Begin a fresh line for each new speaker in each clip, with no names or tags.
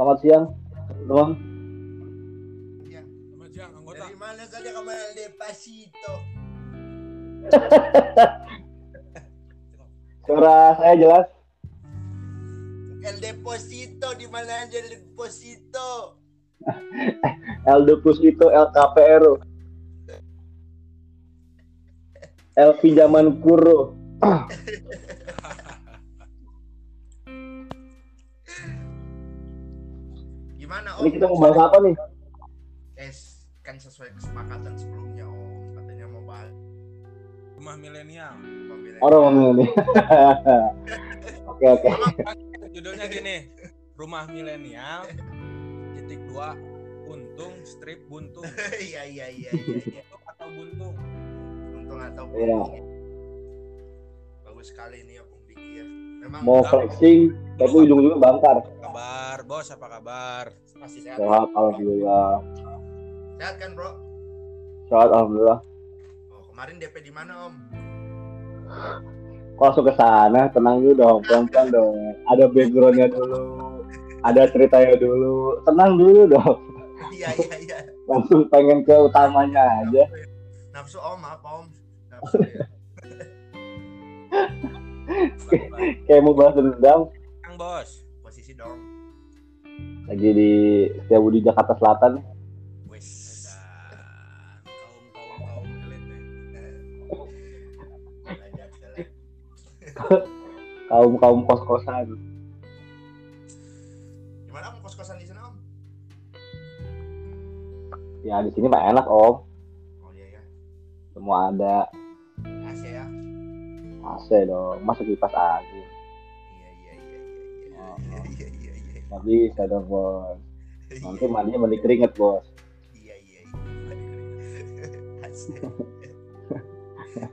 Selamat siang, teman.
Ya.
Selamat siang, anggota.
Dari mana saja kamu El Despacito?
Suara saya jelas.
El Deposito di mana aja El Deposito?
El Deposito El KPR. El pinjaman kuro. Ini kita mau bahas apa nih?
Es kan sesuai kesepakatan sebelumnya Om katanya mau bahas
Rumah milenial.
Orang ngomong ini. Oke oke.
Judulnya gini, Rumah Milenial titik dua Untung strip buntung.
Iya iya iya iya. iya.
Untung atau buntung?
Untung atau
Iya.
buntung. Bagus sekali ini ya. Memang
Mau flexing, tapi ujung-ujungnya bangkar.
Kabar, Bos? Apa kabar?
masih sehat.
Sehat, alhamdulillah.
Sehat kan Bro?
Sehat, alhamdulillah.
Oh, kemarin DP di mana Om?
Kok langsung ke sana? Tenang dulu dong, pelan-pelan dong. Ada backgroundnya dulu. Ada ceritanya dulu. Tenang dulu dong.
Iya iya iya.
Langsung pengen ke utamanya aja.
Nafsu Om apa Om? Nafsu ya.
Kayak mau balas dendam.
Kang Bos.
Posisi dong.
Lagi di Setiabudi Jakarta Selatan.
Wes.
Kaum kaum kaum elit.
Kaum kaum kos-kosan.
Gimana Om kos-kosan di sana Om?
Ya di sini mah enak om.
Oh iya ya.
Semua ada.
AC
dong. Masuk kipas angin.
Iya iya iya iya
Oh.
iya iya iya iya.
Nggak bisa dong bos. Nanti
Iya
mandinya mandi keringet bos.
iya iya.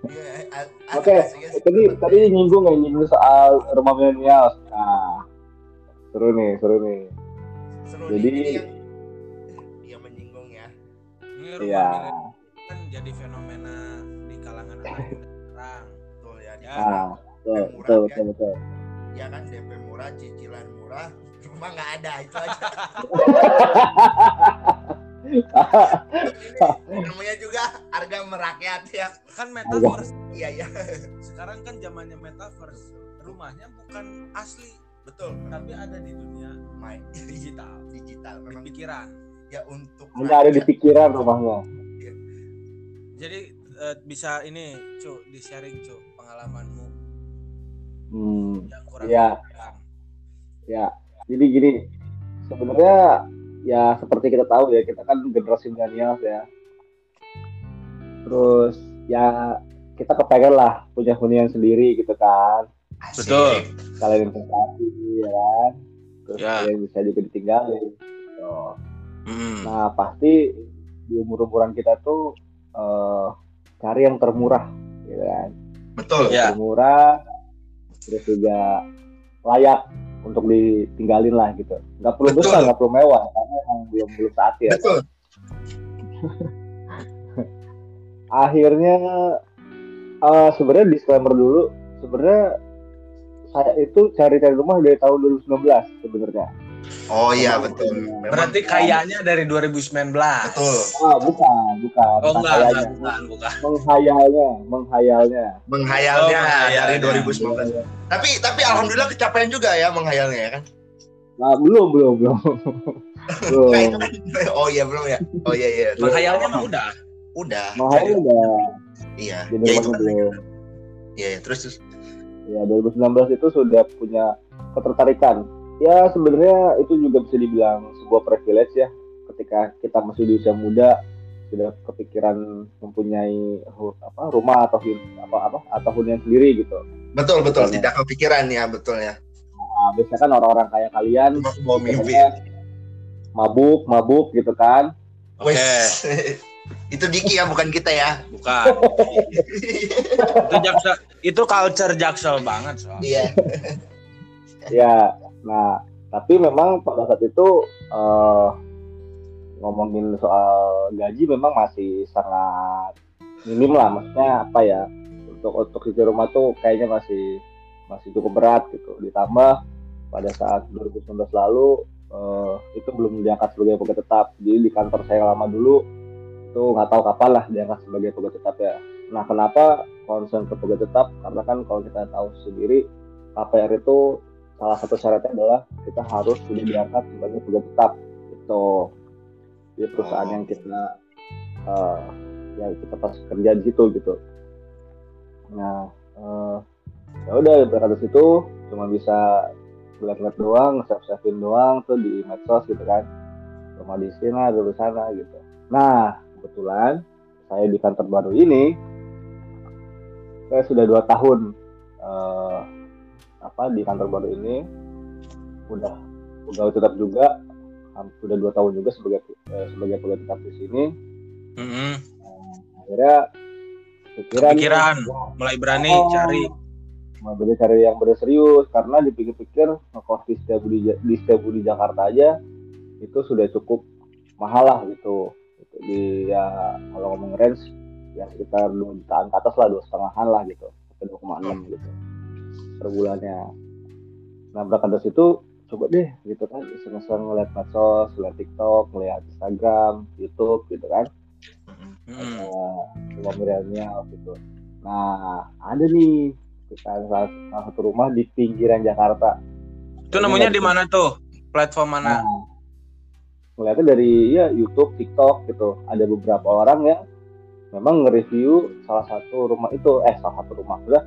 Iya,
Oke, tadi tadi nyinggung ya nyinggung soal rumah milenial. Nah, seru nih, seru nih.
seru
jadi-
nih, yang yang menyinggung ya.
Ini rumah
Iya.
kan jadi fenomena di kalangan anak sekarang.
Betul ya. Di
Ya.
sana
Nah, betul, betul, betul, betul.
ya kan DP murah, cicilan murah, rumah nggak ada itu aja. Ini namanya juga harga merakyat ya.
Kan metaverse.
Iya iya.
Sekarang kan zamannya metaverse. Rumahnya bukan asli,
Betul.
tapi ada di dunia
Main
digital,
digital
di
memang
pikiran.
ya untuk
Hanya ada di pikiran rumahnya.
Jadi eh, bisa ini, cu, di sharing cu pengalamanmu
Hmm,
yang kurang
Iya.
menyenangkan.
ya. Jadi gini, sebenarnya ya seperti kita tahu ya, kita kan generasi milenial ya. Terus ya kita kepengen lah punya hunian sendiri gitu kan.
Asik.
Betul.
Kalian investasi ya kan. Terus
Ya.
kalian bisa juga ditinggalin. Gitu.
Hmm.
Nah pasti di umur-umuran kita tuh eh, cari yang termurah, gitu kan.
Betul.
Ya.
Termurah, terus juga layak untuk ditinggalin lah gitu. Nggak perlu
Betul.
besar, nggak perlu mewah, karena emang belum belum saatnya.
Betul.
Akhirnya eh, sebenarnya disclaimer dulu, sebenarnya saya itu cari-cari rumah dari tahun 2019 sebenarnya.
Oh iya betul. Memang-
Berarti kayaknya dari 2019.
betul.
Ah bukan, bukan.
Oh
bukan
enggak,
kayaknya.
enggak, bukan, bukan.
Menghayalnya, menghayalnya.
Menghayalnya
Oh, menghayalnya.
dari 2019. Tapi tapi alhamdulillah kecapaian juga ya menghayalnya ya kan.
Nah, belum, belum, belum. belum.
Nah, itu kan. Oh iya belum ya. Oh iya iya.
Menghayalnya mah udah.
Udah.
Menghayalnya udah.
Iya.
Jadi
Ya itu kan. Iya iya. terus terus.
Ya 2019 itu sudah punya ketertarikan. Ya sebenarnya itu juga bisa dibilang sebuah privilege ya. Ketika kita masih di usia muda sudah kepikiran mempunyai apa rumah atau apa apa atau hunian sendiri gitu.
Betul betul
Betul.
tidak kepikiran ya betul ya.
Nah, biasanya kan orang-orang kayak kalian
bawa mimpi.
mabuk, mabuk gitu kan.
Oke,
Wes. itu Diki ya bukan kita ya.
bukan. itu jaksel, itu culture jaksel banget soalnya.
Iya.
Ya, nah tapi memang pada saat itu eh, ngomongin soal gaji memang masih sangat minim lah, maksudnya apa ya untuk untuk isi rumah tuh kayaknya masih masih cukup berat gitu. Ditambah pada saat 2019 lalu eh, itu belum diangkat sebagai pegawai tetap. Jadi di kantor saya lama dulu itu nggak tahu kapan lah diangkat sebagai pegawai tetap ya. Nah kenapa concern ke pegawai tetap? Karena kan kalau kita tahu sendiri KPR itu salah satu syaratnya adalah kita harus sudah diangkat sebagai pegawai tetap itu di perusahaan
Oh.
yang kita eh, ya kita pas kerja di situ gitu. Nah eh, ya udah dari situ cuma bisa ngeliat-ngeliat doang, save-savein doang tuh di medsos gitu kan. Rumah di sini ada di sana gitu. Nah kebetulan saya di kantor baru ini saya sudah dua tahun eh, apa di kantor baru ini udah pegawai tetap juga sudah dua tahun juga sebagai eh, sebagai pegawai tetap di sini
Mm-mm.
akhirnya pikiran
Kepikiran.
wah,
mulai berani
Oh.
cari
mau beli cari yang bener serius karena dipikir-pikir ngekos di setiap di, di setiap di Jakarta aja itu sudah cukup mahal lah gitu Gitu. di ya kalau ngomong range ya sekitar dua jutaan ke atas lah dua setengahan lah gitu sampai dua koma enam gitu per bulannya nah berangkat dari situ coba deh gitu kan iseng-iseng ngeliat medsos ngeliat TikTok ngeliat Instagram YouTube gitu kan
Mm-mm.
uh, rumah milenial gitu. Nah, ada nih kita salah, salah satu rumah di pinggiran Jakarta.
itu namanya di mana tuh platform mana
Nah, ngeliatnya dari ya YouTube, TikTok gitu. Ada beberapa orang yang memang nge-review salah satu rumah itu, eh salah satu rumah sudah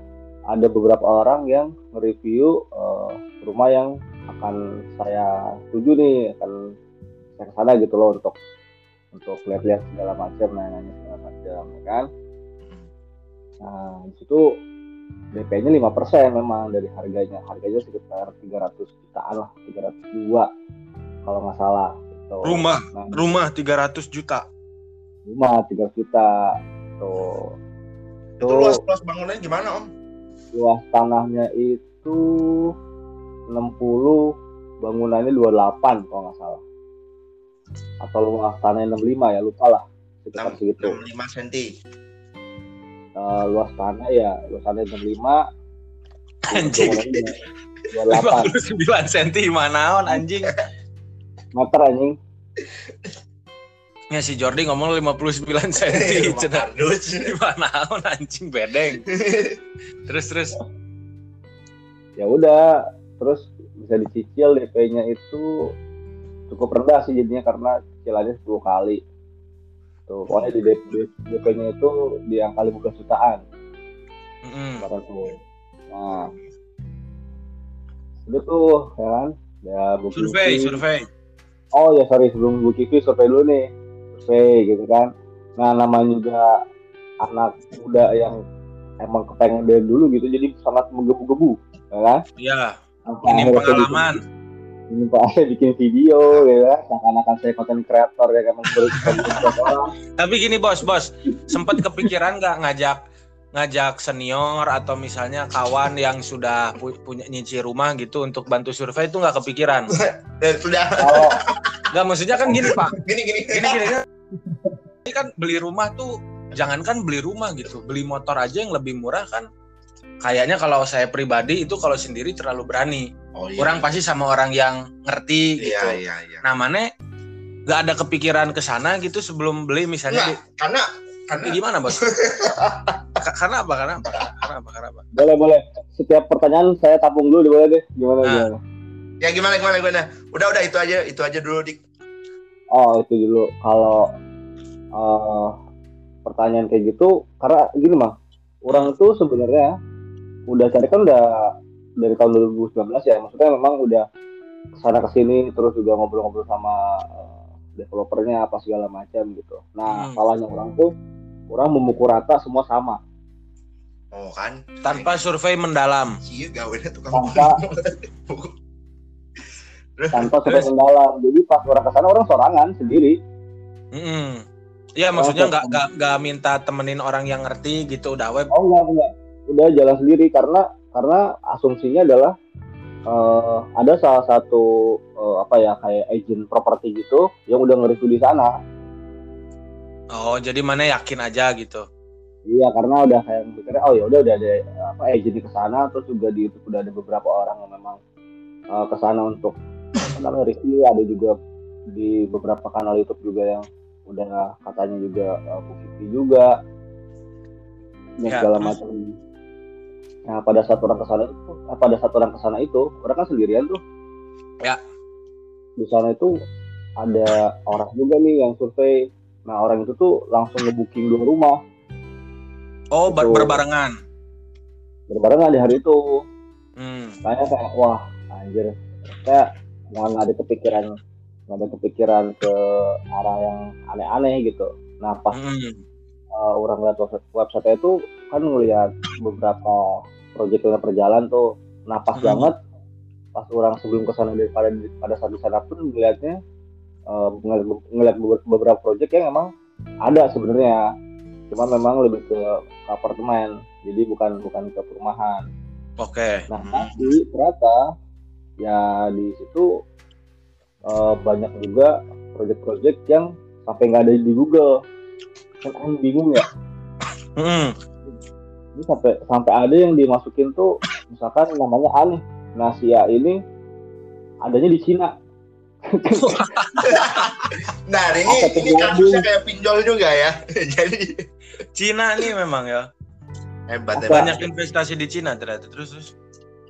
ada beberapa orang yang nge-review eh, rumah yang akan saya tuju nih, akan saya ke sana gitu loh untuk untuk lihat-lihat segala macam, nanya-nanya segala macam, ya kan? Nah, di situ DP-nya 5% memang dari harganya. Harganya sekitar 300 jutaan lah, 302 kalau nggak salah. Gitu.
rumah
Nah,
rumah 300 juta
rumah 3 juta. Tuh.
Itu luas luas bangunannya gimana om?
Luas tanahnya itu 60 bangunannya 28 kalau nggak salah. Atau luas tanahnya 65 ya, lupa lah. Sekitar segitu.
65 cm.
Eh, luas tanah ya, luas tanah 65
Anjing.
bangunannya 28
59 cm manaon anjing
meter anjing.
Ya si Jordi ngomong 59 cm cenah
Kardus.
manaon anjing bedeng. Terus terus.
Ya udah terus bisa dicicil DP-nya itu cukup rendah sih jadinya karena cicilannya 10 kali. Tuh pokoknya di DP-nya itu di angka 15 jutaan. Kemarin tuh. Nah. Itu tuh ya kan? Ya Bu
survei survei.
Oh ya sorry sebelum Bu Kivi survei dulu nih survei gitu kan. Nah namanya juga anak muda yang emang kepengen dari dulu gitu jadi sangat menggebu-gebu ya kan?
Ya
Sampai
ini pengalaman.
ini pak saya bikin video ya seakan-akan saya konten kreator ya kan? Orang.
Tapi gini bos bos sempat kepikiran nggak ngajak ngajak senior atau misalnya kawan yang sudah pu- punya nyicil rumah gitu untuk bantu survei itu nggak kepikiran?
Sudah.
Kalau
nggak maksudnya kan gini pak.
Gini gini.
gini gini. kan. Ini kan beli rumah tuh jangankan beli rumah gitu beli motor aja yang lebih murah kan kayaknya kalau saya pribadi itu kalau sendiri terlalu berani
Oh, iya.
kurang pasti sama orang yang ngerti gitu
Iya iya iya.
nah mana nggak ada kepikiran ke sana gitu sebelum beli misalnya
Enggak, karena karena
gimana bos Ka- karena apa karena apa karena apa karena apa
boleh boleh setiap pertanyaan saya tampung dulu boleh deh gimana
Nah.
gimana
ya gimana gimana gimana. Udah udah itu aja itu aja dulu dik.
Oh itu dulu. Kalau eh, pertanyaan kayak gitu karena gini mah orang tuh sebenarnya udah cari kan udah dari tahun 2019 ya. Maksudnya memang udah ke sana ke sini terus juga ngobrol-ngobrol sama eh, developernya apa segala macam gitu. Nah
Hmm.
salahnya orang tuh orang memukul rata semua sama.
Oh kan.
tanpa survei mendalam.
Iya gawenya tukang
tanpa tanpa sampai mendalam jadi pas orang ke sana orang sorangan sendiri.
Mm-mm. ya maksudnya nggak nggak nggak minta temenin orang yang ngerti gitu udah web.
Oh enggak enggak, udah jalan sendiri karena karena asumsinya adalah eh, ada salah satu eh, apa ya kayak agent properti gitu yang udah nge-review di sana.
oh jadi mana yakin aja gitu?
Iya karena udah kayak mikirnya oh ya udah udah ada apa agent di sana terus juga di YouTube udah ada beberapa orang yang memang eh, ke sana untuk namanya review ada juga di beberapa kanal YouTube juga yang udah katanya juga uh, positif juga.
Ya,
segala macam. Nah pada saat orang ke sana itu eh, pada saat orang ke sana itu orang kan sendirian tuh.
Ya.
di sana itu ada orang juga nih yang survei. Nah orang itu tuh langsung ngebooking dua rumah.
Oh, ber- berbarengan.
berbarengan di hari itu.
Hmm.
Kayaknya kayak wah anjir. Kayak nggak nggak ada kepikiran nggak ada kepikiran ke arah yang aneh-aneh gitu nah pas
Hmm.
uh, orang lihat website website itu kan ngelihat beberapa proyek yang berjalan tuh nah pas
Hmm.
banget pas orang sebelum ke sana daripada pada saat di sana pun ngelihatnya uh, ngeliat, ngeliat beber- beberapa proyek yang emang ada sebenarnya cuma memang lebih ke, ke apartemen jadi bukan bukan ke perumahan
Oke.
Nah,
Hmm.
tapi ternyata ya di situ eh, banyak juga proyek-proyek yang sampai nggak ada di Google. Kan orang bingung ya.
Hmm.
Ini sampai sampai ada yang dimasukin tuh misalkan namanya aneh. Nah, si A ini adanya di Cina.
Nah, ini
Apa
ini kasusnya kayak pinjol juga ya. Jadi
Cina nih memang ya.
hebat hebat.
Banyak investasi di Cina ternyata. Terus terus.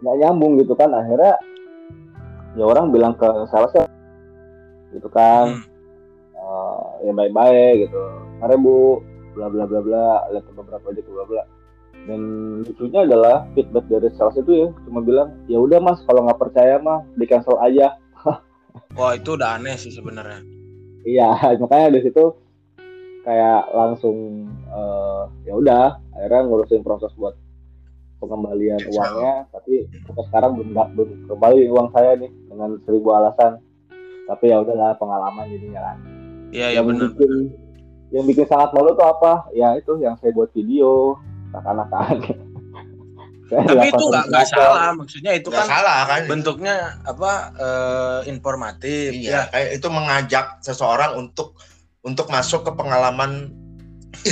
Nggak nyambung gitu kan. Akhirnya ya orang bilang ke salesnya gitu kan.
Hmm.
eh, ya baik-baik gitu. Mari bu, bla bla bla bla, lihat beberapa proyek bla bla. Dan lucunya adalah feedback dari sales itu ya cuma bilang ya udah mas kalau nggak percaya mah di cancel aja.
Wah, itu udah aneh sih sebenarnya.
Iya makanya di situ kayak langsung eh, ya udah akhirnya ngurusin proses buat pengembalian uangnya tapi sampai sekarang belum belum kembali uang saya nih dengan seribu alasan tapi ya udahlah pengalaman jadinya kan
Iya, ya
yang
benar.
bikin yang bikin sangat malu tuh apa ya itu yang saya buat video seakan-akan Saya
Tapi itu nggak salah. Maksudnya itu kan
salah kan?
bentuknya apa eh, informatif ya.
Iya, kayak itu mengajak seseorang untuk untuk masuk ke pengalaman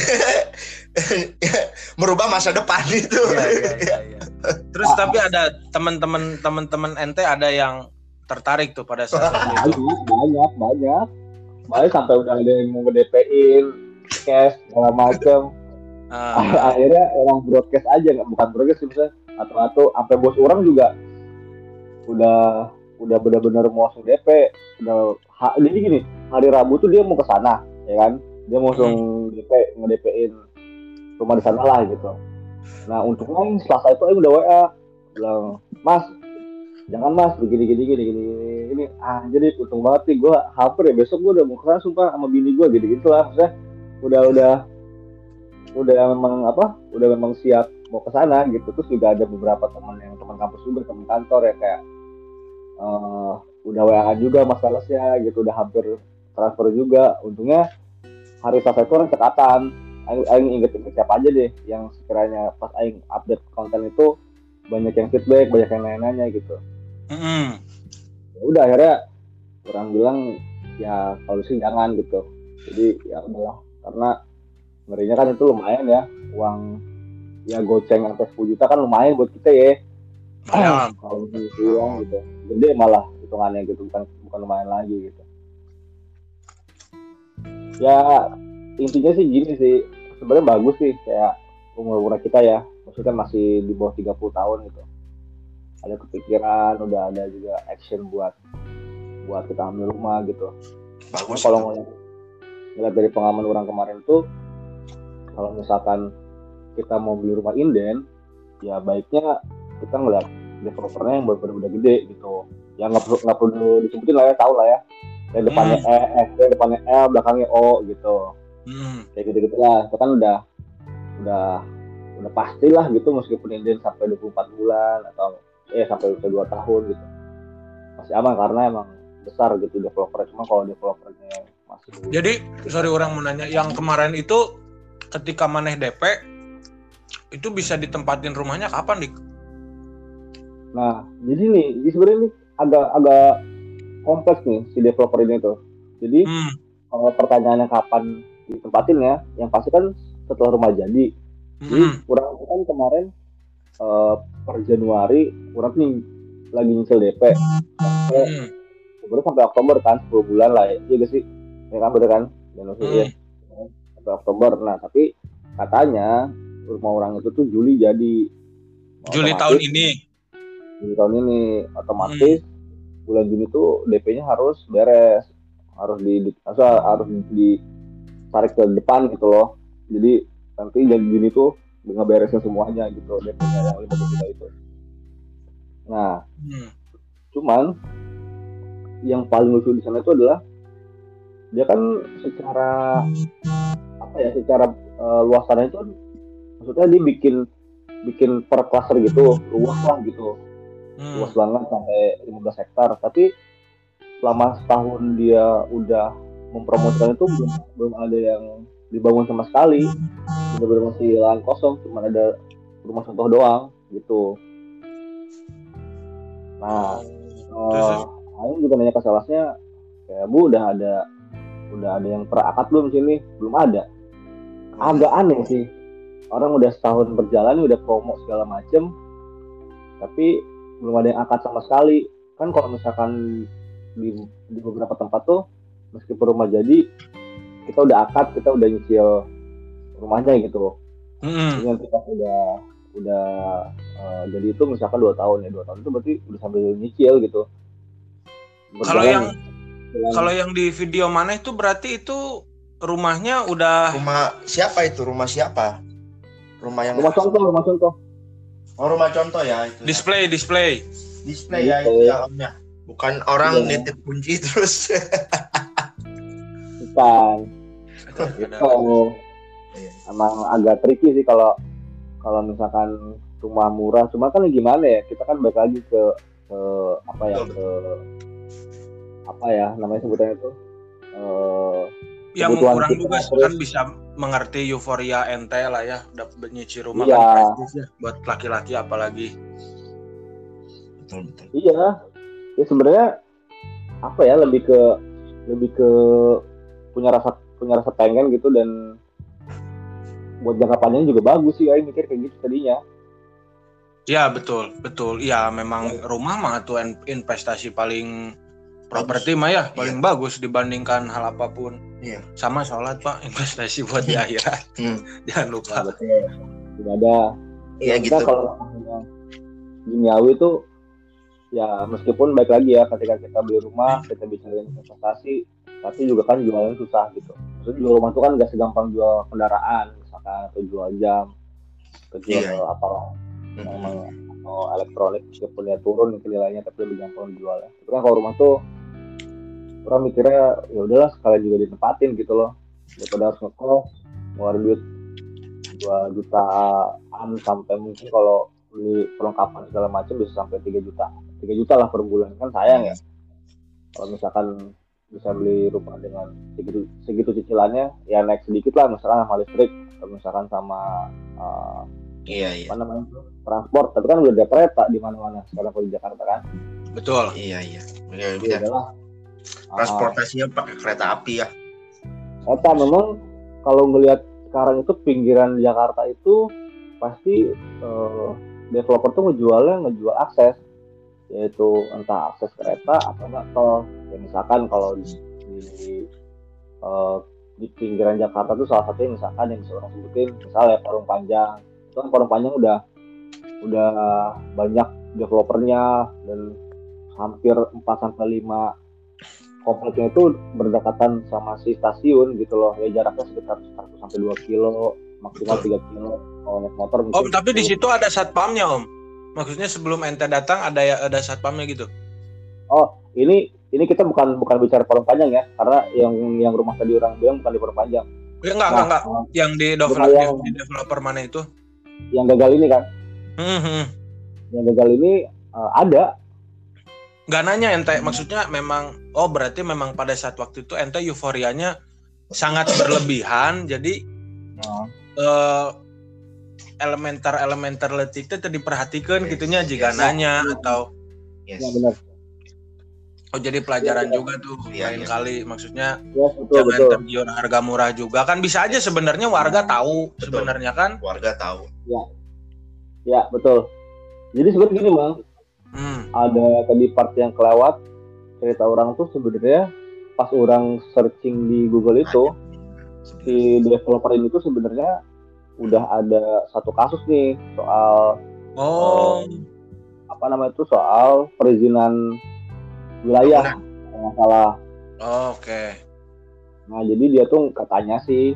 merubah masa depan itu.
Iya, iya, iya, iya. Terus tapi ada teman-teman teman-teman ente ada yang tertarik tuh pada saat itu.
banyak banyak banyak. Banyak sampai udah ada yang mau nge-DP-in cash segala macem.
Ah,
akhirnya orang broadcast aja nggak bukan broadcast sih misalnya atau atau sampai bos orang juga udah udah benar-benar mau langsung DP udah ha, jadi gini hari Rabu tuh dia mau ke sana ya kan? Dia mau langsung DP nge-DP-in rumah di sana lah gitu. Nah untungnya yang Selasa itu udah WA bilang Mas jangan Mas. Begini gini gini gini ini ah jadi untung banget nih gue hampir ya. Besok gue udah mau ke sana sumpah sama bini gue gitu gitu lah maksudnya. Udah udah udah memang apa udah memang siap mau ke sana gitu. Terus juga ada beberapa teman yang teman kampus juga teman kantor ya kayak eh, udah WA juga mas salesnya gitu. Udah hampir transfer juga. Untungnya hari Selasa itu orang cekatan. Aing, Aing inget-inget siapa aja deh yang sekiranya pas Aing update konten itu banyak yang feedback banyak yang nanya-nanya gitu
mm-mm.
ya udah akhirnya orang bilang ya kalau sih jangan gitu jadi ya udahlah karena ngerinya kan itu lumayan ya uang ya goceng sampai 10 juta kan lumayan buat kita ya
Lumayan.
kalau bilang gitu gede malah hitungannya gitu bukan bukan lumayan lagi gitu ya intinya sih gini sih sebenarnya bagus sih kayak umur umur kita ya maksudnya masih di bawah 30 tahun gitu ada kepikiran udah ada juga action buat buat kita ambil rumah gitu.
Bagus.
kalau ngeliat, ngeliat dari pengalaman orang kemarin tuh kalau misalkan kita mau beli rumah inden ya baiknya kita ngeliat developernya yang benar-benar udah gede gitu. Ya nggak perlu nggak perlu disebutin lah ya tahu lah ya. Yang depannya E, eh, yang depannya L belakangnya O gitu.
Mm.
kayak gitu gitulah itu kan udah udah udah pasti lah gitu meskipun inden sampai 24 bulan atau eh sampai usia 2 tahun gitu masih aman karena emang besar gitu developernya cuma kalau developernya masih
Jadi sorry orang mau nanya yang kemarin itu ketika maneh DP itu bisa ditempatin rumahnya kapan dik?
Nah, jadi nih, ini sebenarnya ini agak agak kompleks nih si developer ini tuh. Jadi
Hmm.
kalau pertanyaannya kapan ditempatin ya, yang pasti kan setelah rumah jadi. Jadi
Mm.
kurang kan kemarin eh, per Januari kurang nih lagi nyicil DP sampai
Mm.
sebenarnya sampai Oktober kan 10 bulan lah ya iya gak sih? Ya kan bener kan? Dan
Hmm.
ya, sampai Oktober. Nah tapi katanya rumah orang itu tuh Juli jadi.
Juli tahun ini.
Juli tahun ini otomatis bulan Juni tuh DP-nya harus beres. Harus di, di harus, harus ditarik ke depan gitu loh. Jadi nanti jadi Juni tuh ngeberesin semuanya gitu DP-nya yang 50 juta itu nah
Hmm.
cuman yang paling lucu di sana itu adalah dia kan secara apa ya secara eh, luasannya itu kan, maksudnya dia bikin bikin per cluster gitu luas lah gitu
Hmm.
luas banget sampai 15 hektar tapi selama setahun dia udah mempromosikan itu belum belum ada yang dibangun sama sekali. Benar-benar masih lahan kosong cuma ada rumah contoh doang gitu. Nah
Terus,
Aing juga nanya ke salesnya kayak bu udah ada udah ada yang per akad belum sini? Belum ada. Agak aneh sih. Orang udah setahun berjalan udah promo segala macem tapi belum ada yang akad sama sekali. Kan kalau misalkan di, di beberapa tempat tuh meskipun rumah jadi kita udah akad kita udah nyicil rumahnya gitu
Hmm.
Jadi nanti pas udah udah eh, jadi itu misalkan dua tahun ya dua tahun itu berarti udah sambil nyicil gitu
Kalau yang- Kalau yang di video mana itu berarti itu rumahnya udah
Rumah siapa itu? Rumah siapa? Rumah yang
rumah contoh rumah contoh
Oh, rumah contoh ya itu. ya.
display display.
display ya itu dalamnya. Bukan orang
Iya.
nitip kunci terus.
bukan
Ada-
itu
Iya.
emang agak tricky sih kalau kalau misalkan rumah murah. Cuma kan gimana ya kita kan balik lagi ke ke apa ya ke apa ya namanya sebutannya itu eh
yang kurang
kita
juga
terus-
kan bisa mengerti euforia ente lah ya dapat nyicil rumah
Iya.
kan prestis ya buat laki-laki apalagi.
Betul betul.
iya. Ya sebenarnya apa ya lebih ke lebih ke punya rasa punya rasa pengen gitu dan buat jangka panjang juga bagus sih Aing mikir kayak gitu tadinya.
Ya betul betul. Iya memang rumah mah tuh in- investasi paling properti mah ya paling bagus dibandingkan hal apa pun.
Iya.
sama sholat pak investasi buat di akhirat.
Hmm.
jangan lupa.
Nah, betul. Tidak ada.
Iya
kita
gitu.
kalau duniawi itu ya meskipun baik lagi ya ketika kita beli rumah kita bisa investasi tapi juga kan jualnya susah gitu Maksudnya jual rumah itu kan gak segampang jual kendaraan misalkan atau jual jam atau jual
Iya.
apa
Hmm.
memang atau elektronik meskipun ya turun mungkin nilainya tapi lebih gampang jual ya. Tapi kan kalau rumah tuh orang mikirnya ya udahlah sekalian juga ditempatin gitu loh daripada harus ngekos ngeluarin duit dua jutaan sampai mungkin kalau beli perlengkapan segala macam bisa sampai 3 juta 3 juta lah per bulan kan sayang ya kalau misalkan bisa beli rumah dengan segitu segitu cicilannya ya naik sedikit lah misalkan sama listrik atau misalkan sama eh,
Iya iya.
apa namanya transport tapi kan udah ada kereta di mana-mana sekarang kalau di Jakarta kan
betul
Iya iya. Iya,
Jadi
iya.
adalah
Transportasinya pakai kereta api ya.
Eta memang kalau ngelihat sekarang itu pinggiran Jakarta itu pasti eh, developer tuh ngejualnya ngejual akses yaitu entah akses kereta atau enggak tol misalkan kalau di, di, eh, di pinggiran Jakarta tuh salah satunya misalkan yang bisa orang sebutin misalnya Parung Panjang. Itu kan Parung Panjang udah udah banyak developernya dan hampir 4 sampai 5 kompleknya itu berdekatan sama si stasiun gitu loh. Ya jaraknya sekitar 1 sampai 2 kilo maksimal 3 kilo kalau naik motor
om tapi di
10.
situ ada satpamnya om. Maksudnya sebelum ente datang ada ya ada satpamnya gitu?
Oh ini ini kita bukan bukan bicara Parung Panjang ya karena yang yang rumah tadi orang bilang bukan di Parung Panjang.
Ya, enggak
Nah,
enggak. enggak yang di developer
yang-
di developer mana itu?
yang gagal ini kan
Hmm, hmm.
yang gagal ini eh, ada.
Nggak nanya ente. Maksudnya memang oh berarti memang pada saat waktu itu ente euforianya sangat berlebihan. Jadi
Nah,
eh, elementer elementer letik itu diperhatikan
Yes,
gitunya jika
yes.
nanya atau
Yes.
ya benar
oh jadi pelajaran juga tuh
Iya,
lain
iya.
kali. Maksudnya
ya betul
jangan
betul.
tergiur harga murah juga. Kan bisa aja sebenarnya warga tahu sebenarnya kan?
Warga tahu.
ya betul. Jadi sebenarnya gini bang.
Hmm.
ada tadi part yang kelewat cerita orang tuh sebenarnya pas orang searching di Google itu si developer ini tuh sebenarnya udah ada satu kasus nih soal
Oh,
apa namanya itu soal perizinan wilayah kalau nggak salah.
oke.
Nah jadi dia tuh katanya sih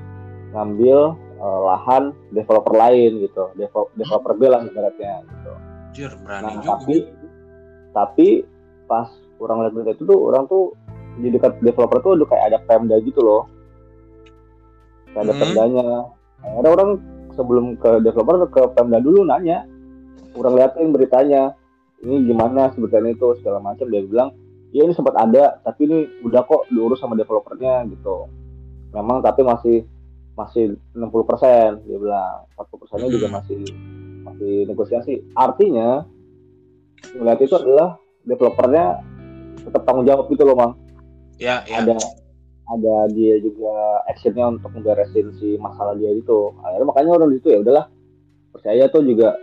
ngambil eh, lahan developer lain gitu, Devel- developer B lah ibaratnya gitu.
Jir, berani
Nah
juga.
tapi tapi pas orang lihat berita itu tuh orang tuh di dekat developer tuh udah kayak ada pemda gitu loh, kayak ada
Hmm.
pemdanya. Akhirnya orang sebelum ke developer ke pemda dulu nanya, orang liatin beritanya, ini gimana sebetulnya itu segala macam dia bilang, ya ini sempat ada, tapi ini udah kok diurus sama developernya gitu. Memang tapi masih masih 60% dia bilang, 40 persennya juga
Hmm.
masih masih negosiasi. Artinya ngeliat itu adalah developernya tetap tanggung jawab gitu loh, Mang.
Ya, ya.
Ada ada dia juga actionnya untuk ngeberesin si masalah dia itu. Akhirnya makanya orang di situ ya udahlah percaya tuh juga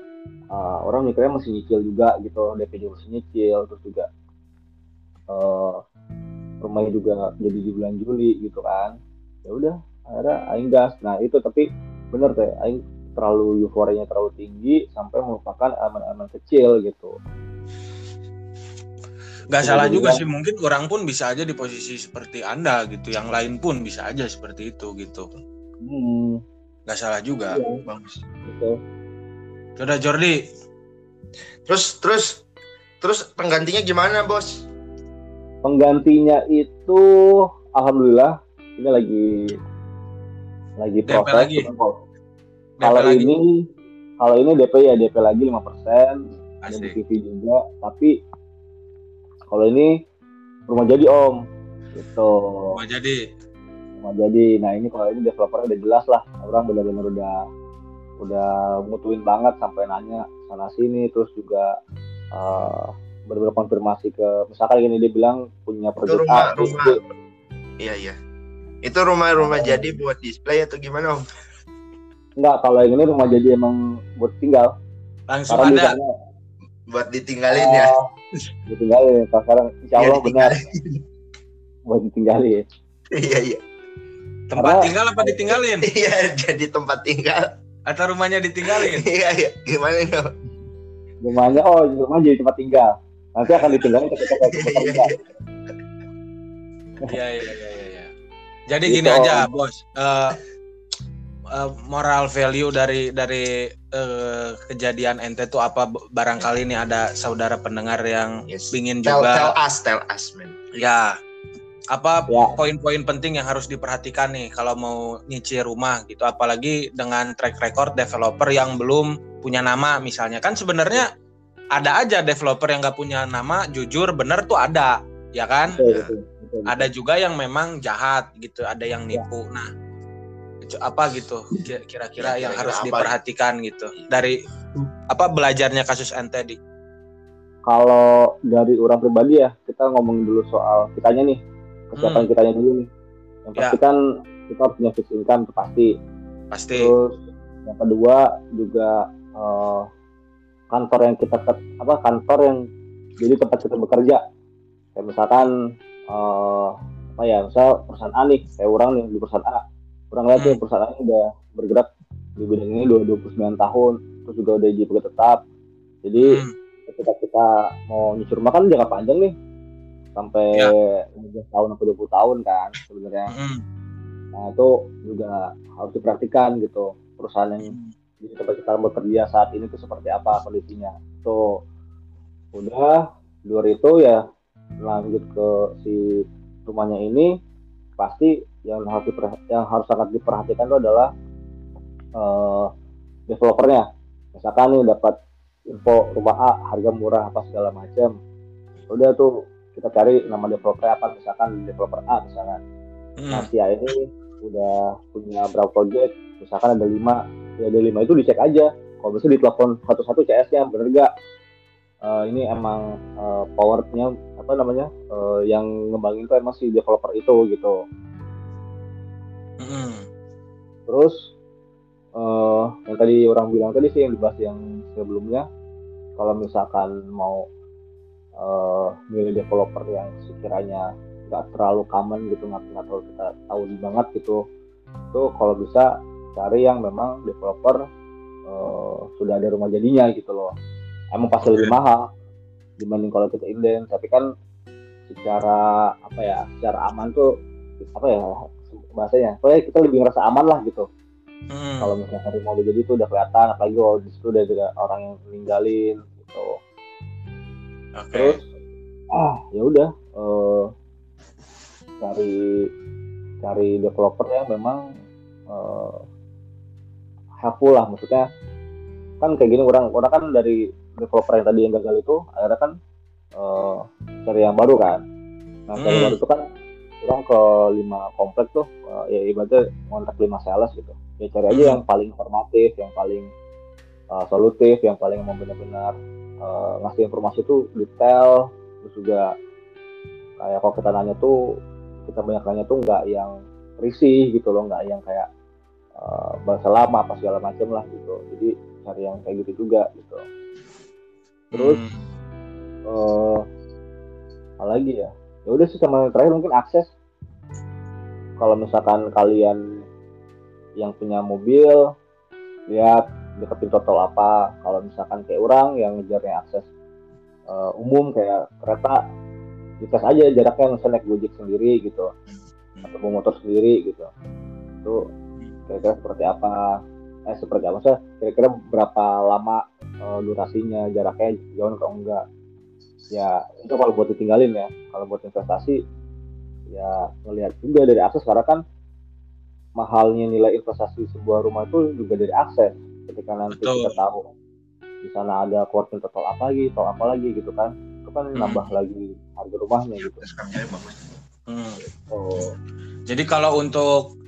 uh, orang mikirnya masih nyicil juga gitu, DP juga masih nyicil, terus juga uh, rumahnya juga jadi di bulan Juli gitu kan. Ya udah, akhirnya aing gas. Nah, itu tapi bener teh aing terlalu euforianya terlalu tinggi sampai melupakan elemen-elemen kecil gitu.
Gak
Bisa
salah juga
dibilang-
sih, mungkin orang pun bisa aja di posisi seperti Anda gitu. Yang lain pun bisa aja seperti itu gitu.
Hmm,
Gak salah juga.
Iya. Gitu.
Sudah Jordi,
Terus terus terus penggantinya gimana, Bos?
Penggantinya itu alhamdulillah ini lagi lagi
DP
proses.
lagi?
Kalau-
DP lagi.
ini kalau ini DP ya DP lagi 5% ada
Asik.
TV juga, tapi kalau ini rumah jadi Om gitu.
Mau jadi
Rumah jadi. Nah, ini kalau ini developernya udah jelas lah. Orang benar-benar udah udah mutuin banget sampai nanya sana sini terus juga eh benar-benar konfirmasi ke misalkan gini dia bilang punya
Itu
proyek
rumah
A,
rumah. Iya, iya. Itu rumah-rumah jadi buat display atau gimana, Om?
Enggak, kalau yang ini rumah jadi emang buat tinggal.
langsung
Karena
ada.
ditanya,
Buat ditinggalin ya.
"Ah, ditinggalin. Pas sekarang insya
Iya,
Allah benar
ditinggalin.
buat ditinggalin.
Iya, iya.
Tempat
Karena-
tinggal apa ditinggalin?
Iya, jadi tempat tinggal.
Atau rumahnya ditinggalin?
Iya, iya. Gimana, Om?
Rumahnya, oh rumah jadi tempat tinggal. Nanti akan ditinggalin ketika saya
Iya, iya.
Iya, iya, iya. Jadi
Gitu,
gini aja. Bos. Eh, eh, moral value dari dari eh, kejadian ente tuh apa barangkali ini ada saudara pendengar yang
Yes.
ingin
Tell,
juga
tell us, tell us, man.
ya apa
Ya.
poin-poin penting yang harus diperhatikan nih kalau mau nyicil rumah gitu apalagi dengan track record developer yang belum punya nama misalnya kan sebenarnya ada aja developer yang nggak punya nama jujur bener tuh ada ya kan
Betul, betul, betul,
ada juga yang memang jahat gitu ada yang nipu nah itu apa gitu ki- kira-kira
Ya,
yang harus
apa
diperhatikan gitu dari apa belajarnya kasus ente di
Kalau dari orang pribadi ya, kita ngomong dulu soal kitanya nih. Kesiapan
Hmm.
kitanya dulu nih. Yang
Ya.
pasti kan kita harus punya fixed income itu pasti.
pasti
Terus yang kedua juga eh, kantor yang kita apa kantor yang jadi tempat kita bekerja. Kayak misalkan eh, apa ya, misal perusahaan A nih, kayak orang nih di perusahaan A. Orang lihat
Hmm.
tuh perusahaan A udah bergerak di bidang ini udah 29 tahun, terus juga udah jadi pegawai tetap. Jadi
Hmm,
ketika kita mau nyusun rumah kan jangka panjang nih sampai
Ya.
15 tahun atau 20 tahun kan sebenarnya.
hmm,
Nah itu juga harus diperhatikan gitu perusahaan yang
hmm.
Di tempat kita bekerja saat ini tuh seperti apa kondisinya. Tuh udah luar itu ya lanjut ke si rumahnya ini pasti yang harus yang harus sangat diperhatikan itu adalah eh, developernya. Misalkan nih dapat info rumah A harga murah apa segala macam. Udah tuh kita cari nama developer apa misalkan developer A misalkan. Nah,
Hmm,
si A ini udah punya berapa project, misalkan ada lima, ya ada lima itu dicek aja. Kalau bisa ditelepon satu-satu CS-nya, bener gak? Eh, ini emang eh, powernya apa namanya eh, yang ngembangin tuh emang si developer itu gitu.
hmm.
Terus eh yang tadi orang bilang tadi sih yang dibahas yang sebelumnya, kalau misalkan mau eh, milih developer yang sekiranya nggak terlalu common gitu nggak nggak terlalu kita tahu banget gitu itu kalau bisa cari yang memang developer eh, sudah ada rumah jadinya gitu loh emang pasti lebih mahal dibanding kalau kita inden tapi kan secara apa ya secara aman tuh apa ya bahasanya pokoknya kita lebih ngerasa aman lah gitu
Hmm.
kalau misalnya rumah udah jadi itu udah kelihatan apalagi kalau di situ udah ada orang yang meninggalin gitu
Oke.
terus ah ya udah eh, cari cari developer yang memang eh, helpful lah maksudnya kan kayak gini orang orang kan dari developer yang tadi yang gagal itu akhirnya kan eh, cari yang baru kan nah cari
Hmm.
baru itu kan orang ke lima komplek tuh eh, ya ibaratnya ngontak lima sales gitu ya cari aja
Hmm.
yang paling informatif yang paling eh, solutif yang paling mau benar-benar eh, ngasih informasi tuh detail terus juga kayak kalau kita nanya tuh kita banyak nanya tuh nggak yang risih gitu loh nggak yang kayak eh, bahasa lama apa segala macam lah gitu. Jadi cari yang kayak gitu juga gitu. Terus
Hmm.
eh apa lagi ya? Ya udah sih sama yang terakhir mungkin akses. Kalau misalkan kalian yang punya mobil lihat deketin total apa. Kalau misalkan kayak orang yang ngejarnya akses eh, umum kayak kereta dites aja jaraknya misalnya naik gojek sendiri gitu. Atau bawa motor sendiri gitu. Itu kira-kira seperti apa? Eh seperti apa? Sih kira-kira berapa lama eh, durasinya jaraknya jauh atau enggak? Ya itu kalau buat ditinggalin ya. Kalau buat investasi ya ngelihat juga dari akses. Karena kan mahalnya nilai investasi sebuah rumah itu juga dari akses. Ketika nanti
Betul.
kita tahu di sana ada coworking total apa lagi atau apa lagi gitu kan. Itu kan nambah lagi harga rumahnya gitu.
Hmm.
oh.
Jadi kalau untuk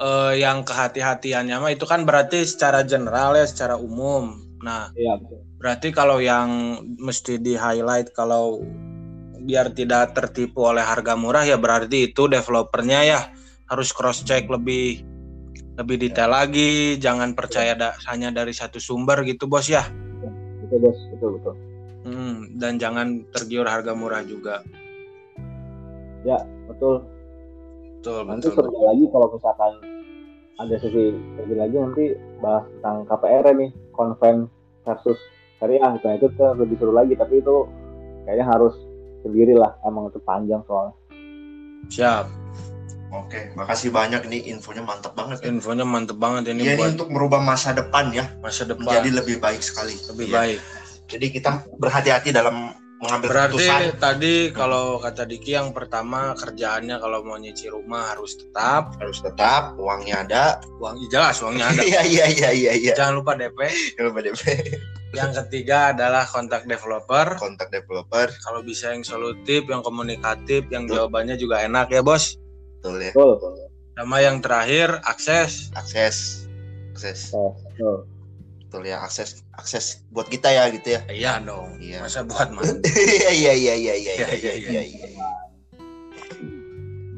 eh, yang kehati-hatiannya mah itu kan berarti secara general ya, secara umum. Nah,
iya betul.
berarti kalau yang mesti di highlight kalau biar tidak tertipu oleh harga murah ya berarti itu developernya ya harus cross check lebih lebih detail lagi, jangan percaya da- hanya dari satu sumber gitu bos ya.
betul bos betul betul
Hmm, dan jangan tergiur harga murah juga.
betul
Betul,
nanti
betul.
seru lagi kalau misalkan ada sesi lagi lagi nanti bahas tentang KPR nih konven versus syariah nah itu lebih seru lagi tapi itu kayaknya harus sendiri lah emang itu panjang soalnya
Siap.
Oke, makasih banyak nih infonya mantap banget. ya.
Infonya mantep banget ini
ini
buat
untuk merubah masa depan ya,
masa depan
menjadi lebih baik sekali.
lebih
Iya.
baik.
Jadi kita berhati-hati dalam mengambil
Berarti
keputusan.
tadi kalau kata Diki yang pertama kerjaannya kalau mau nyicil rumah harus tetap
Harus tetap uangnya ada.
uang jelas uangnya ada.
Iya iya iya iya iya.
Jangan lupa DP.
Jangan lupa DP.
Yang ketiga adalah kontak developer.
Kontak developer.
Kalau bisa yang solutif, yang komunikatif, yang jawabannya juga enak ya bos.
Betul ya.
betul betul
Sama yang terakhir akses.
Akses. Akses.
Eh, betul.
Betul ya, akses akses buat kita ya gitu ya.
Iya dong.
Iya.
Masa buat mana?
Iya iya iya iya iya
Iya,
iya
iya,
iya iya.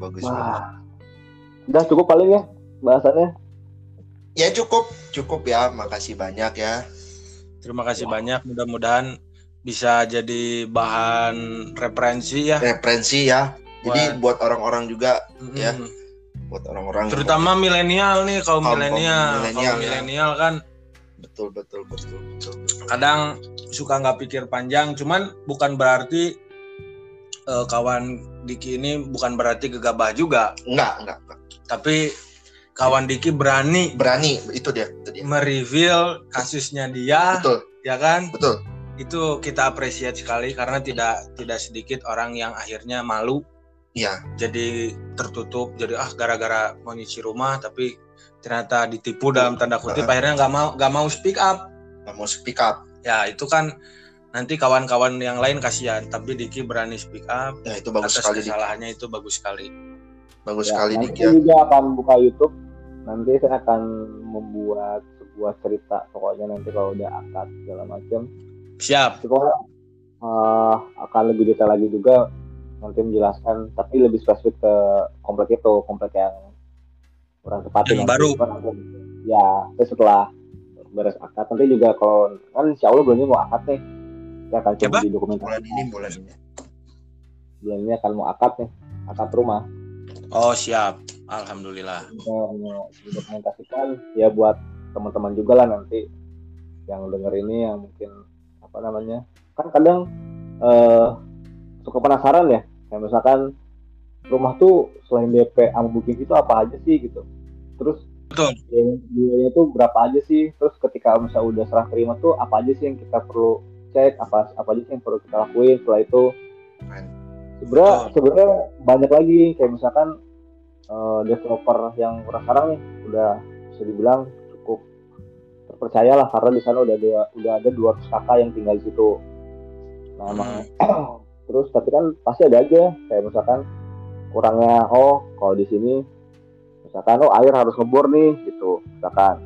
Bagus banget.
Wah. udah cukup paling ya bahasannya
Ya cukup, cukup ya. Makasih banyak ya.
Terima kasih banyak. Mudah-mudahan bisa jadi bahan referensi ya.
Referensi ya. Jadi buat orang-orang juga,
Mm-mm.
ya. buat orang-orang
Terutama milenial nih, kaum milenial.
milenial,
Kaum
ya.
milenial kan
betul betul betul betul. betul.
kadang suka nggak pikir panjang cuman bukan berarti eh, kawan Diki ini bukan berarti gegabah juga
Enggak, enggak, enggak.
tapi kawan Diki berani
Berani itu dia, itu dia.
mereveal kasusnya dia
Betul,
ya kan
betul.
itu kita apresiasi sekali karena tidak tidak sedikit orang yang akhirnya malu
Iya,
jadi tertutup jadi ah gara-gara mau nyuci rumah tapi ternyata ditipu dalam tanda kutip akhirnya nggak mau nggak mau speak up
nggak mau speak up.
ya itu kan nanti kawan-kawan yang lain kasihan tapi Diki berani speak up
Ya itu bagus
atas
sekali, Dik.
kesalahannya itu bagus sekali
bagus
Ya,
sekali
nanti
Dik
saya
ya.
juga akan buka YouTube nanti saya akan membuat sebuah cerita pokoknya nanti kalau udah akad segala macam
siap
pokoknya, eh, akan lebih detail lagi juga nanti menjelaskan tapi lebih spesifik ke komplek itu komplek yang kurang tepat
Yang baru.
ya terus setelah beres akad nanti juga kalau kan insya Allah belum mau akad nih. Kita akan coba. di dokumentasi.
Bulan ini bulan ini.
Bulan ini akan mau akad nih akad rumah.
Oh siap, alhamdulillah.
kita dokumentasikan ya buat teman-teman juga lah nanti yang denger ini yang mungkin apa namanya kan kadang eh, suka penasaran ya. Kayak misalkan rumah tuh selain DP sama booking itu apa aja sih gitu. Terus
Betul.
biayanya tuh berapa aja sih? Terus ketika misalnya udah serah terima tuh apa aja sih yang kita perlu cek? Apa apa aja sih yang perlu kita lakuin setelah itu? Sebenarnya sebenarnya banyak lagi kayak misalkan eh, developer yang sekarang nih udah bisa dibilang cukup terpercaya lah karena di sana udah ada udah ada 200 kakak yang tinggal di situ. Nah emang terus tapi kan pasti ada aja kayak misalkan kurangnya oh kalau di sini misalkan oh air harus ngebor nih gitu misalkan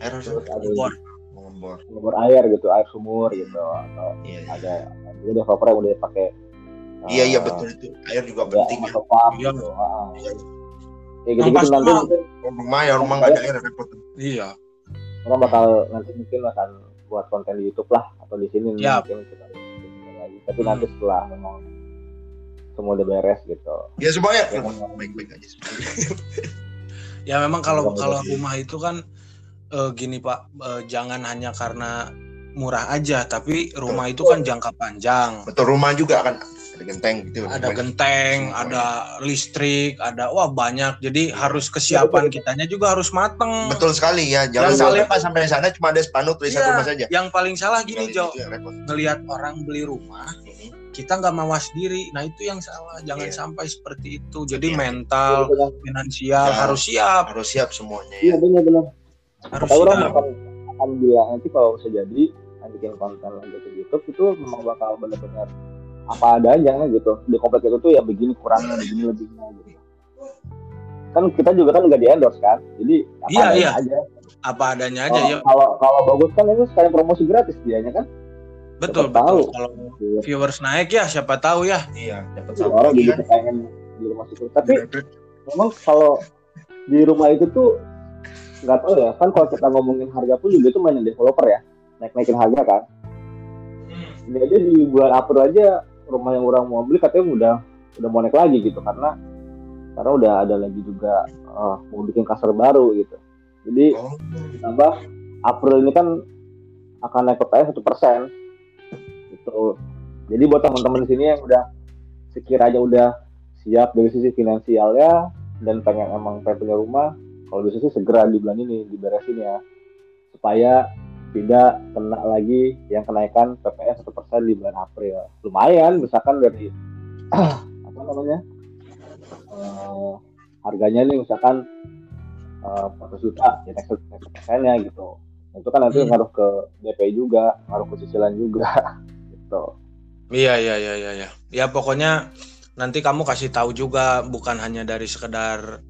air harus
terus ada
Ngebor.
ngebor
ngebor air gitu air sumur gitu atau
iya iya.
ada juga developer yang udah pakai
iya iya
eh,
betul itu air juga
ada
penting ya
pump
Iya.
gitu ah.
Iya.
ya gitu,
pasti
nanti mungkin
rumah ya rumah nggak ada air repot
Iya.
orang bakal nanti mungkin akan buat konten di YouTube lah atau di sini
Yap.
mungkin kita lagi tapi
Hmm.
nanti setelah memang semua udah beres gitu
ya semuanya
Ya,
baik baik aja.
Ya memang kalau kalau rumah itu kan eh, gini Pak, eh, jangan hanya karena murah aja, tapi rumah itu kan jangka panjang.
betul rumah juga kan ada genteng gitu
Ada
Banyak.
genteng,
Semuanya.
ada listrik, ada wah banyak. Jadi harus kesiapan kitanya juga harus mateng.
betul sekali ya jangan
Yang
sampai pas sampai sana cuma ada spanduk tulisan
Iya,
rumah saja
Yang paling salah gini
Tinggal
Jo,
repot.
ngelihat orang beli rumah. Kita nggak mawas diri. Nah itu yang salah. Jangan
Iya.
sampai seperti itu. Jadi
Iya.
mental, finansial
Ya.
harus siap,
harus siap semuanya
iya
ya
benar-benar
harus
Tapi orang
siap.
akan akan bilang nanti kalau bisa jadi bikin konten lanjut ke YouTube itu memang bakal benar-benar apa adanya gitu di komplek itu tuh ya begini kurangnya begini lebihnya gitu kan kita juga kan nggak di endorse kan jadi apa
Iya,
adanya
iya.
aja
Apa adanya aja
kalau,
ya.
kalau kalau bagus kan itu sekalian promosi gratis dianya kan
Betul,
siapa tahu.
Kalau viewers naik ya siapa tahu ya.
iya dapat
Jadi
satu
orang
lagi
jadi pengen di rumah situ tapi memang kalau di rumah itu tuh nggak tahu ya. Kan kalau kita ngomongin harga pun juga itu mainan developer ya. Naik naikin harga kan. Ini aja di bulan April aja rumah yang orang mau beli katanya udah udah mau naik lagi gitu. Karena karena udah ada lagi juga eh, mau bikin kasar baru gitu. Jadi
oh.
ditambah April ini kan akan naik PPN satu persen gitu. Jadi buat teman-teman di sini yang udah sekiranya udah siap dari sisi finansialnya dan pengen emang pengen punya rumah kalau bisa sih segera di bulan ini diberesin ya. Supaya tidak kena lagi yang kenaikan PPN satu persen di bulan April. Lumayan misalkan dari apa namanya eh, harganya nih misalkan 400 juta ya next next persennya gitu. Itu kan nanti
Hmm.
ngaruh ke DP juga ngaruh ke cicilan juga gitu.
Iya iya iya iya ya. Ya pokoknya nanti kamu kasih tahu juga bukan hanya dari sekedar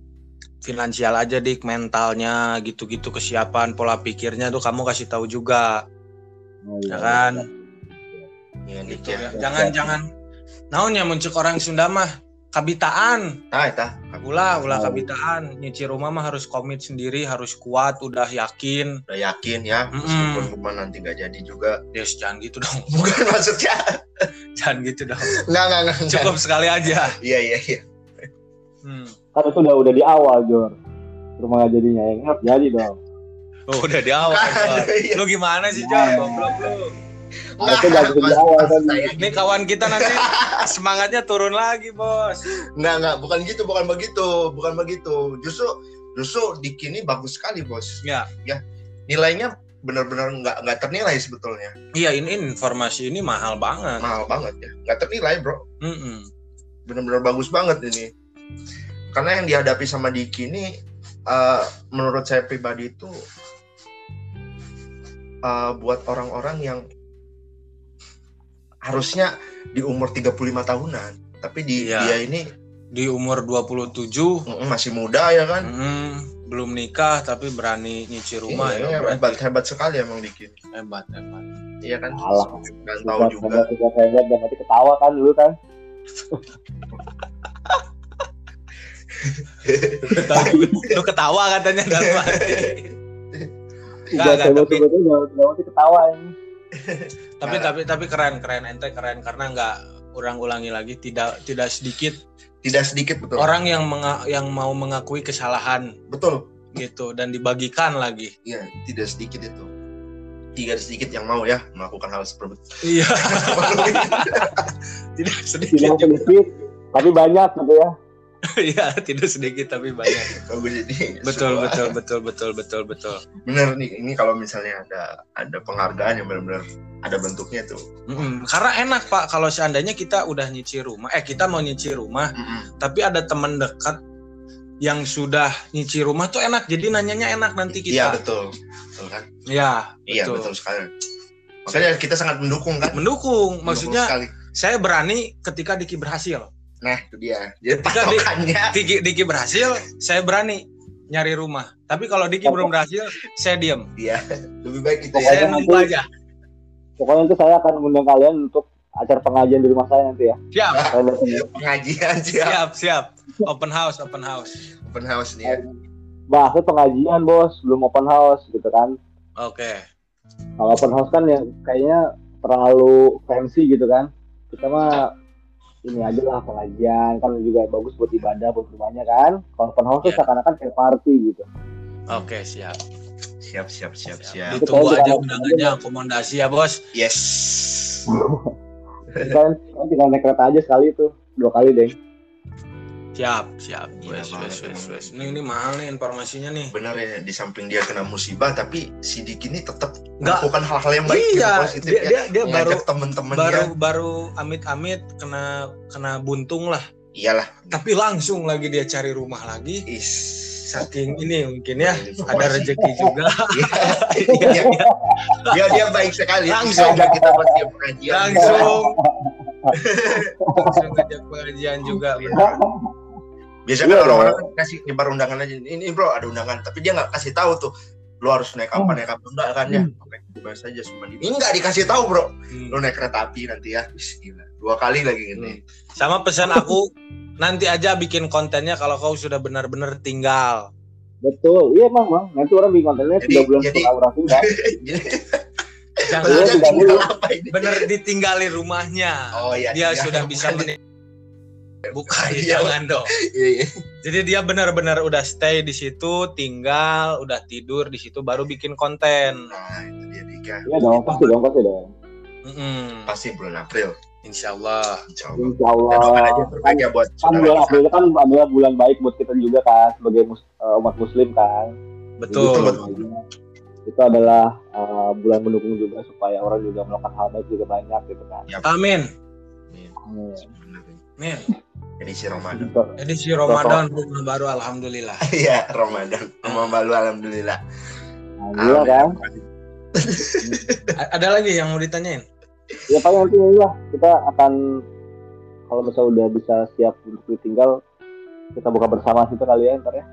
finansial aja dik mentalnya gitu-gitu kesiapan pola pikirnya tuh kamu kasih tahu juga.
Nah,
ya kan?
iya. Dik
gitu
ya
ya. jangan jangan. Naonnya muncul orang Sunda mah kabitaan
ah itu
ulah ulah
Oh.
kabitaan nyuci rumah mah harus komit sendiri harus kuat udah yakin
udah yakin ya meskipun rumah nanti nggak jadi juga
Des jangan gitu dong
bukan maksudnya
jangan gitu dong
nggak nggak nggak
cukup sekali aja
iya iya iya
Hmm.
kan itu udah udah di awal Jor rumah nggak jadinya yang ingat jadi dong
Oh, udah di awal. Jor.
Iya.
Lu gimana sih, Jor? Goblok lu.
Itu udah di awal kan.
Ini kawan kita nanti semangatnya turun lagi, Bos.
Nggak, nggak, bukan gitu, bukan begitu, bukan begitu. Justru, justru di kini bagus sekali, bos.
Ya.
Ya, nilainya benar-benar nggak nggak ternilai sebetulnya,
Iya, ini informasi ini mahal banget.
mahal banget ya, nggak ternilai, bro. Benar-benar bagus banget ini. Karena yang dihadapi sama Diki ini, eh, menurut saya pribadi itu eh, buat orang-orang yang harusnya di umur 35 tahunan, tapi di
Iya.
dia ini
Di umur 27,
mm, masih muda ya kan.
mm, belum nikah tapi berani nyicil rumah
Iya,
ya.
hebat, hebat sekali emang Diki.
Hebat, hebat.
Iya kan?
Alah.
Nggak tahu
Hebat,
juga.
hebat, hebat, hebat, dan nanti ketawa kan dulu kan
Lu ketawa katanya dalam hati. Nggak,
Hebat,
nggak,
hebat,
tapi-
hebat, hebat, hebat, nanti ketawa ini
Tapi tapi tapi keren keren ente keren karena nggak urang ulangi lagi tidak tidak sedikit
Tidak sedikit betul.
orang yang menga- yang mau mengakui kesalahan
Betul.
gitu dan dibagikan lagi.
Iya, tidak sedikit itu. Tidak sedikit yang mau ya melakukan hal seperti
Iya,
itu.
tidak sedikit.
Tidak sedikit, tapi banyak gitu ya.
Iya, tidak sedikit tapi banyak.
Bagus ini.
Betul betul betul betul betul betul.
Bener nih, ini kalau misalnya ada ada penghargaan yang benar-benar ada bentuknya tuh.
Mm-mm. Karena enak Pak kalau seandainya kita udah nyicil rumah, eh kita mau nyicil rumah,
Mm-mm.
tapi ada teman dekat yang sudah nyicil rumah tuh enak. Jadi nanyanya enak nanti
Iya
kita.
betul. Betul kan?
Iya,
Iya
betul.
betul sekali. Makanya kita sangat mendukung kan?
Mendukung,
Mendukung
maksudnya
sekali.
saya berani ketika Diki berhasil.
Nah, itu dia. Jadi patokannya
Diki, Diki berhasil, saya berani nyari rumah. Tapi kalau Diki belum berhasil, saya diam.
dia lebih baik kita
Pokoknya
Saya
ya.
nunggu
nanti-
aja.
Pokoknya itu saya akan mengundang kalian untuk acara pengajian di rumah saya nanti ya.
Siap,
ya.
pengajian siap.
siap, siap. Open house, open house.
Open house nih ya.
Bahasnya pengajian bos, belum open house gitu kan.
Oke.
Kalau open house kan ya kayaknya terlalu fancy gitu kan. Kita mah ini aja lah pengajian kan juga bagus buat ibadah buat rumahnya kan. Kalau open house tuh
Iya.
seakan-akan kayak party gitu.
Oke, siap.
Siap siap siap siap.
Itu
Ditunggu
saya
aja undangannya akomodasi ya, Bos.
Yes.
Kan kan tinggal naik kereta aja sekali tuh dua kali deh.
Siap, siap. Wes, wes, wes, wes. Ini, ini mahal nih informasinya nih.
Benar ya di samping dia kena musibah tapi si Dik ini tetap
Nggak.
melakukan hal-hal yang baik gitu,
Iya,
positif
dia,
ya.
dia, dia baru
temen-temennya.
baru baru amit-amit kena kena buntung lah.
Iyalah.
Tapi langsung lagi dia cari rumah lagi.
Is.
Saking ini mungkin ya
Informasi.
ada rezeki juga.
Iya, iya. dia dia baik sekali.
Langsung.
Kita dia pengajian.
langsung langsung ngajak pengajian juga.
Iya. Biasanya kan orang-orang kan kasih nyebar undangan aja. Ini bro ada undangan, tapi dia nggak kasih tahu tuh. Lu harus naik apa naik apa enggak kan ya? Pakai bebas saja cuma di. Ini nggak dikasih tahu bro.
Hmm.
Lu naik kereta api nanti ya. Wis, gila. Dua kali lagi gini.
Sama pesan aku nanti aja bikin kontennya kalau kau sudah benar-benar tinggal.
Betul, iya emang bang. Nanti orang bikin kontennya
Jadi-
tiga bulan
jadi-
setelah orang tinggal.
Jangan
ini?
bener ditinggali rumahnya.
Oh iya.
dia
iya.
sudah bisa
Bukan
menik bukan
Iya.
jangan dong.
Iya, iya.
Jadi dia benar-benar udah stay di situ, tinggal, udah tidur di situ, baru bikin konten.
Nah itu dia Dika.
Iya dong, pasti dong, pasti dong.
Mm-mm.
Pasti bulan April.
Insya Allah.
Insya Allah.
Insya
Dan doakan
Allah.
aja yang terbaik ya buat
Kan bulan. April kan adalah bulan baik buat kita juga kan sebagai mus- eh, umat Muslim kan.
Betul.
Jadi, Itu adalah eh, bulan mendukung juga supaya orang juga melakukan hal baik juga banyak gitu kan.
Amin.
Amin.
Amin.
Edisi Ramadan.
Edisi Ramadan rumah baru alhamdulillah.
Iya Ramadan. Rumah baru alhamdulillah.
Alhamdulillah kan.
Ada lagi yang mau ditanyain?
Ya paling nanti ya kita akan kalau misalnya udah bisa siap untuk ditinggal kita buka bersama situ kali ya ntar ya.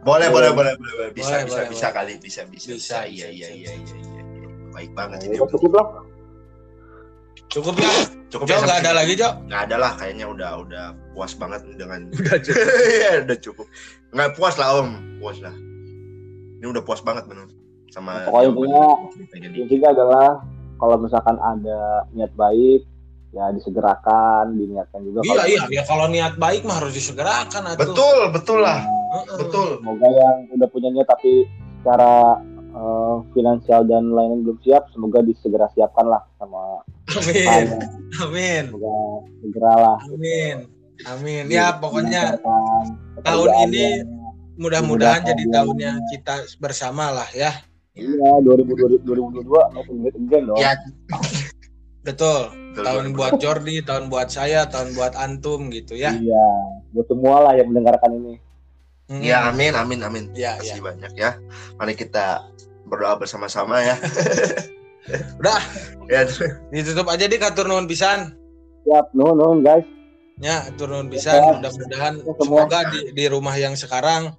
Boleh,
Boleh.
boleh, boleh. Bisa,
Boleh,
bisa,
boleh,
bisa
boleh.
kali, bisa, bisa,
Bisa,
bisa. Iya,
bisa,
iya, iya, iya, iya. Baik banget
Nah,
ini.
ya, cukup lah.
Cukup ya?
Cukup
Jo
ya,
nggak ada lagi Jo?
Nggak ada lah, kayaknya udah, udah puas banget dengan.
Udah cukup.
Iya, udah cukup. Nggak puas lah om, puas lah. Ini udah puas banget bener sama.
Pokoknya
di-
intinya adalah kalau misalkan ada niat baik ya disegerakan, diniatkan juga.
Iya
kalau-
iya ya kalau niat baik mah harus disegerakan atuh.
Betul, betul lah,
Heeh.
betul.
Semoga yang udah punya niat tapi secara eh, finansial dan lain-lain belum siap, semoga disegera siapkan lah sama
Amin. Amin.
Semoga segera lah.
Amin. Amin. Ya pokoknya tahun ini mudah-mudahan jadi
Mudah-mudahan.
tahun yang kita bersama lah ya.
Iya, 2022 2022 make it great again dong.
Ya,
Betul.
betul,
Tahun
betul.
buat Jordi, tahun buat saya, tahun buat antum gitu ya.
Iya, buat semua lah yang mendengarkan ini.
Hmm.
Ya, amin, amin, amin.
Ya,
Kasih
ya.
banyak ya. Mari kita berdoa bersama-sama ya.
Udah,
ya,
ditutup aja di katur nuhun pisan.
Siap, nuhun nuhun guys.
Ya, turun pisan.
Ya.
Mudah-mudahan
Ya,
semoga di, di rumah yang sekarang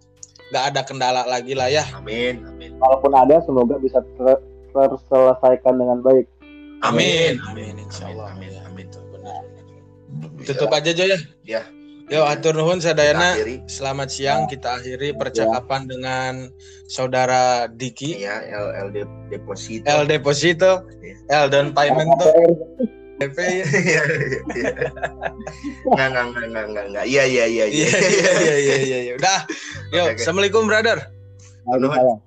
nggak ada kendala lagi lah ya.
amin, amin.
Kalaupun ada, semoga bisa ter- terselesaikan dengan baik.
Amin.
Amin,
Amin. Insya Allah.
amin,
Ya,
amin.
betul, benar. Tutup aja Jo ya. Yo atur nuhun sadayana. Selamat siang kita akhiri percakapan dengan saudara Diki.
ya L L De- deposito
El Deposito, El Don Paimento, DP.
Iya, iya. nggak nggak nggak nggak nggak nggak iya iya iya
Iya iya iya iya iya. Udah. Yo,
oke.
Assalamualaikum brother.
Waalaikumsalam.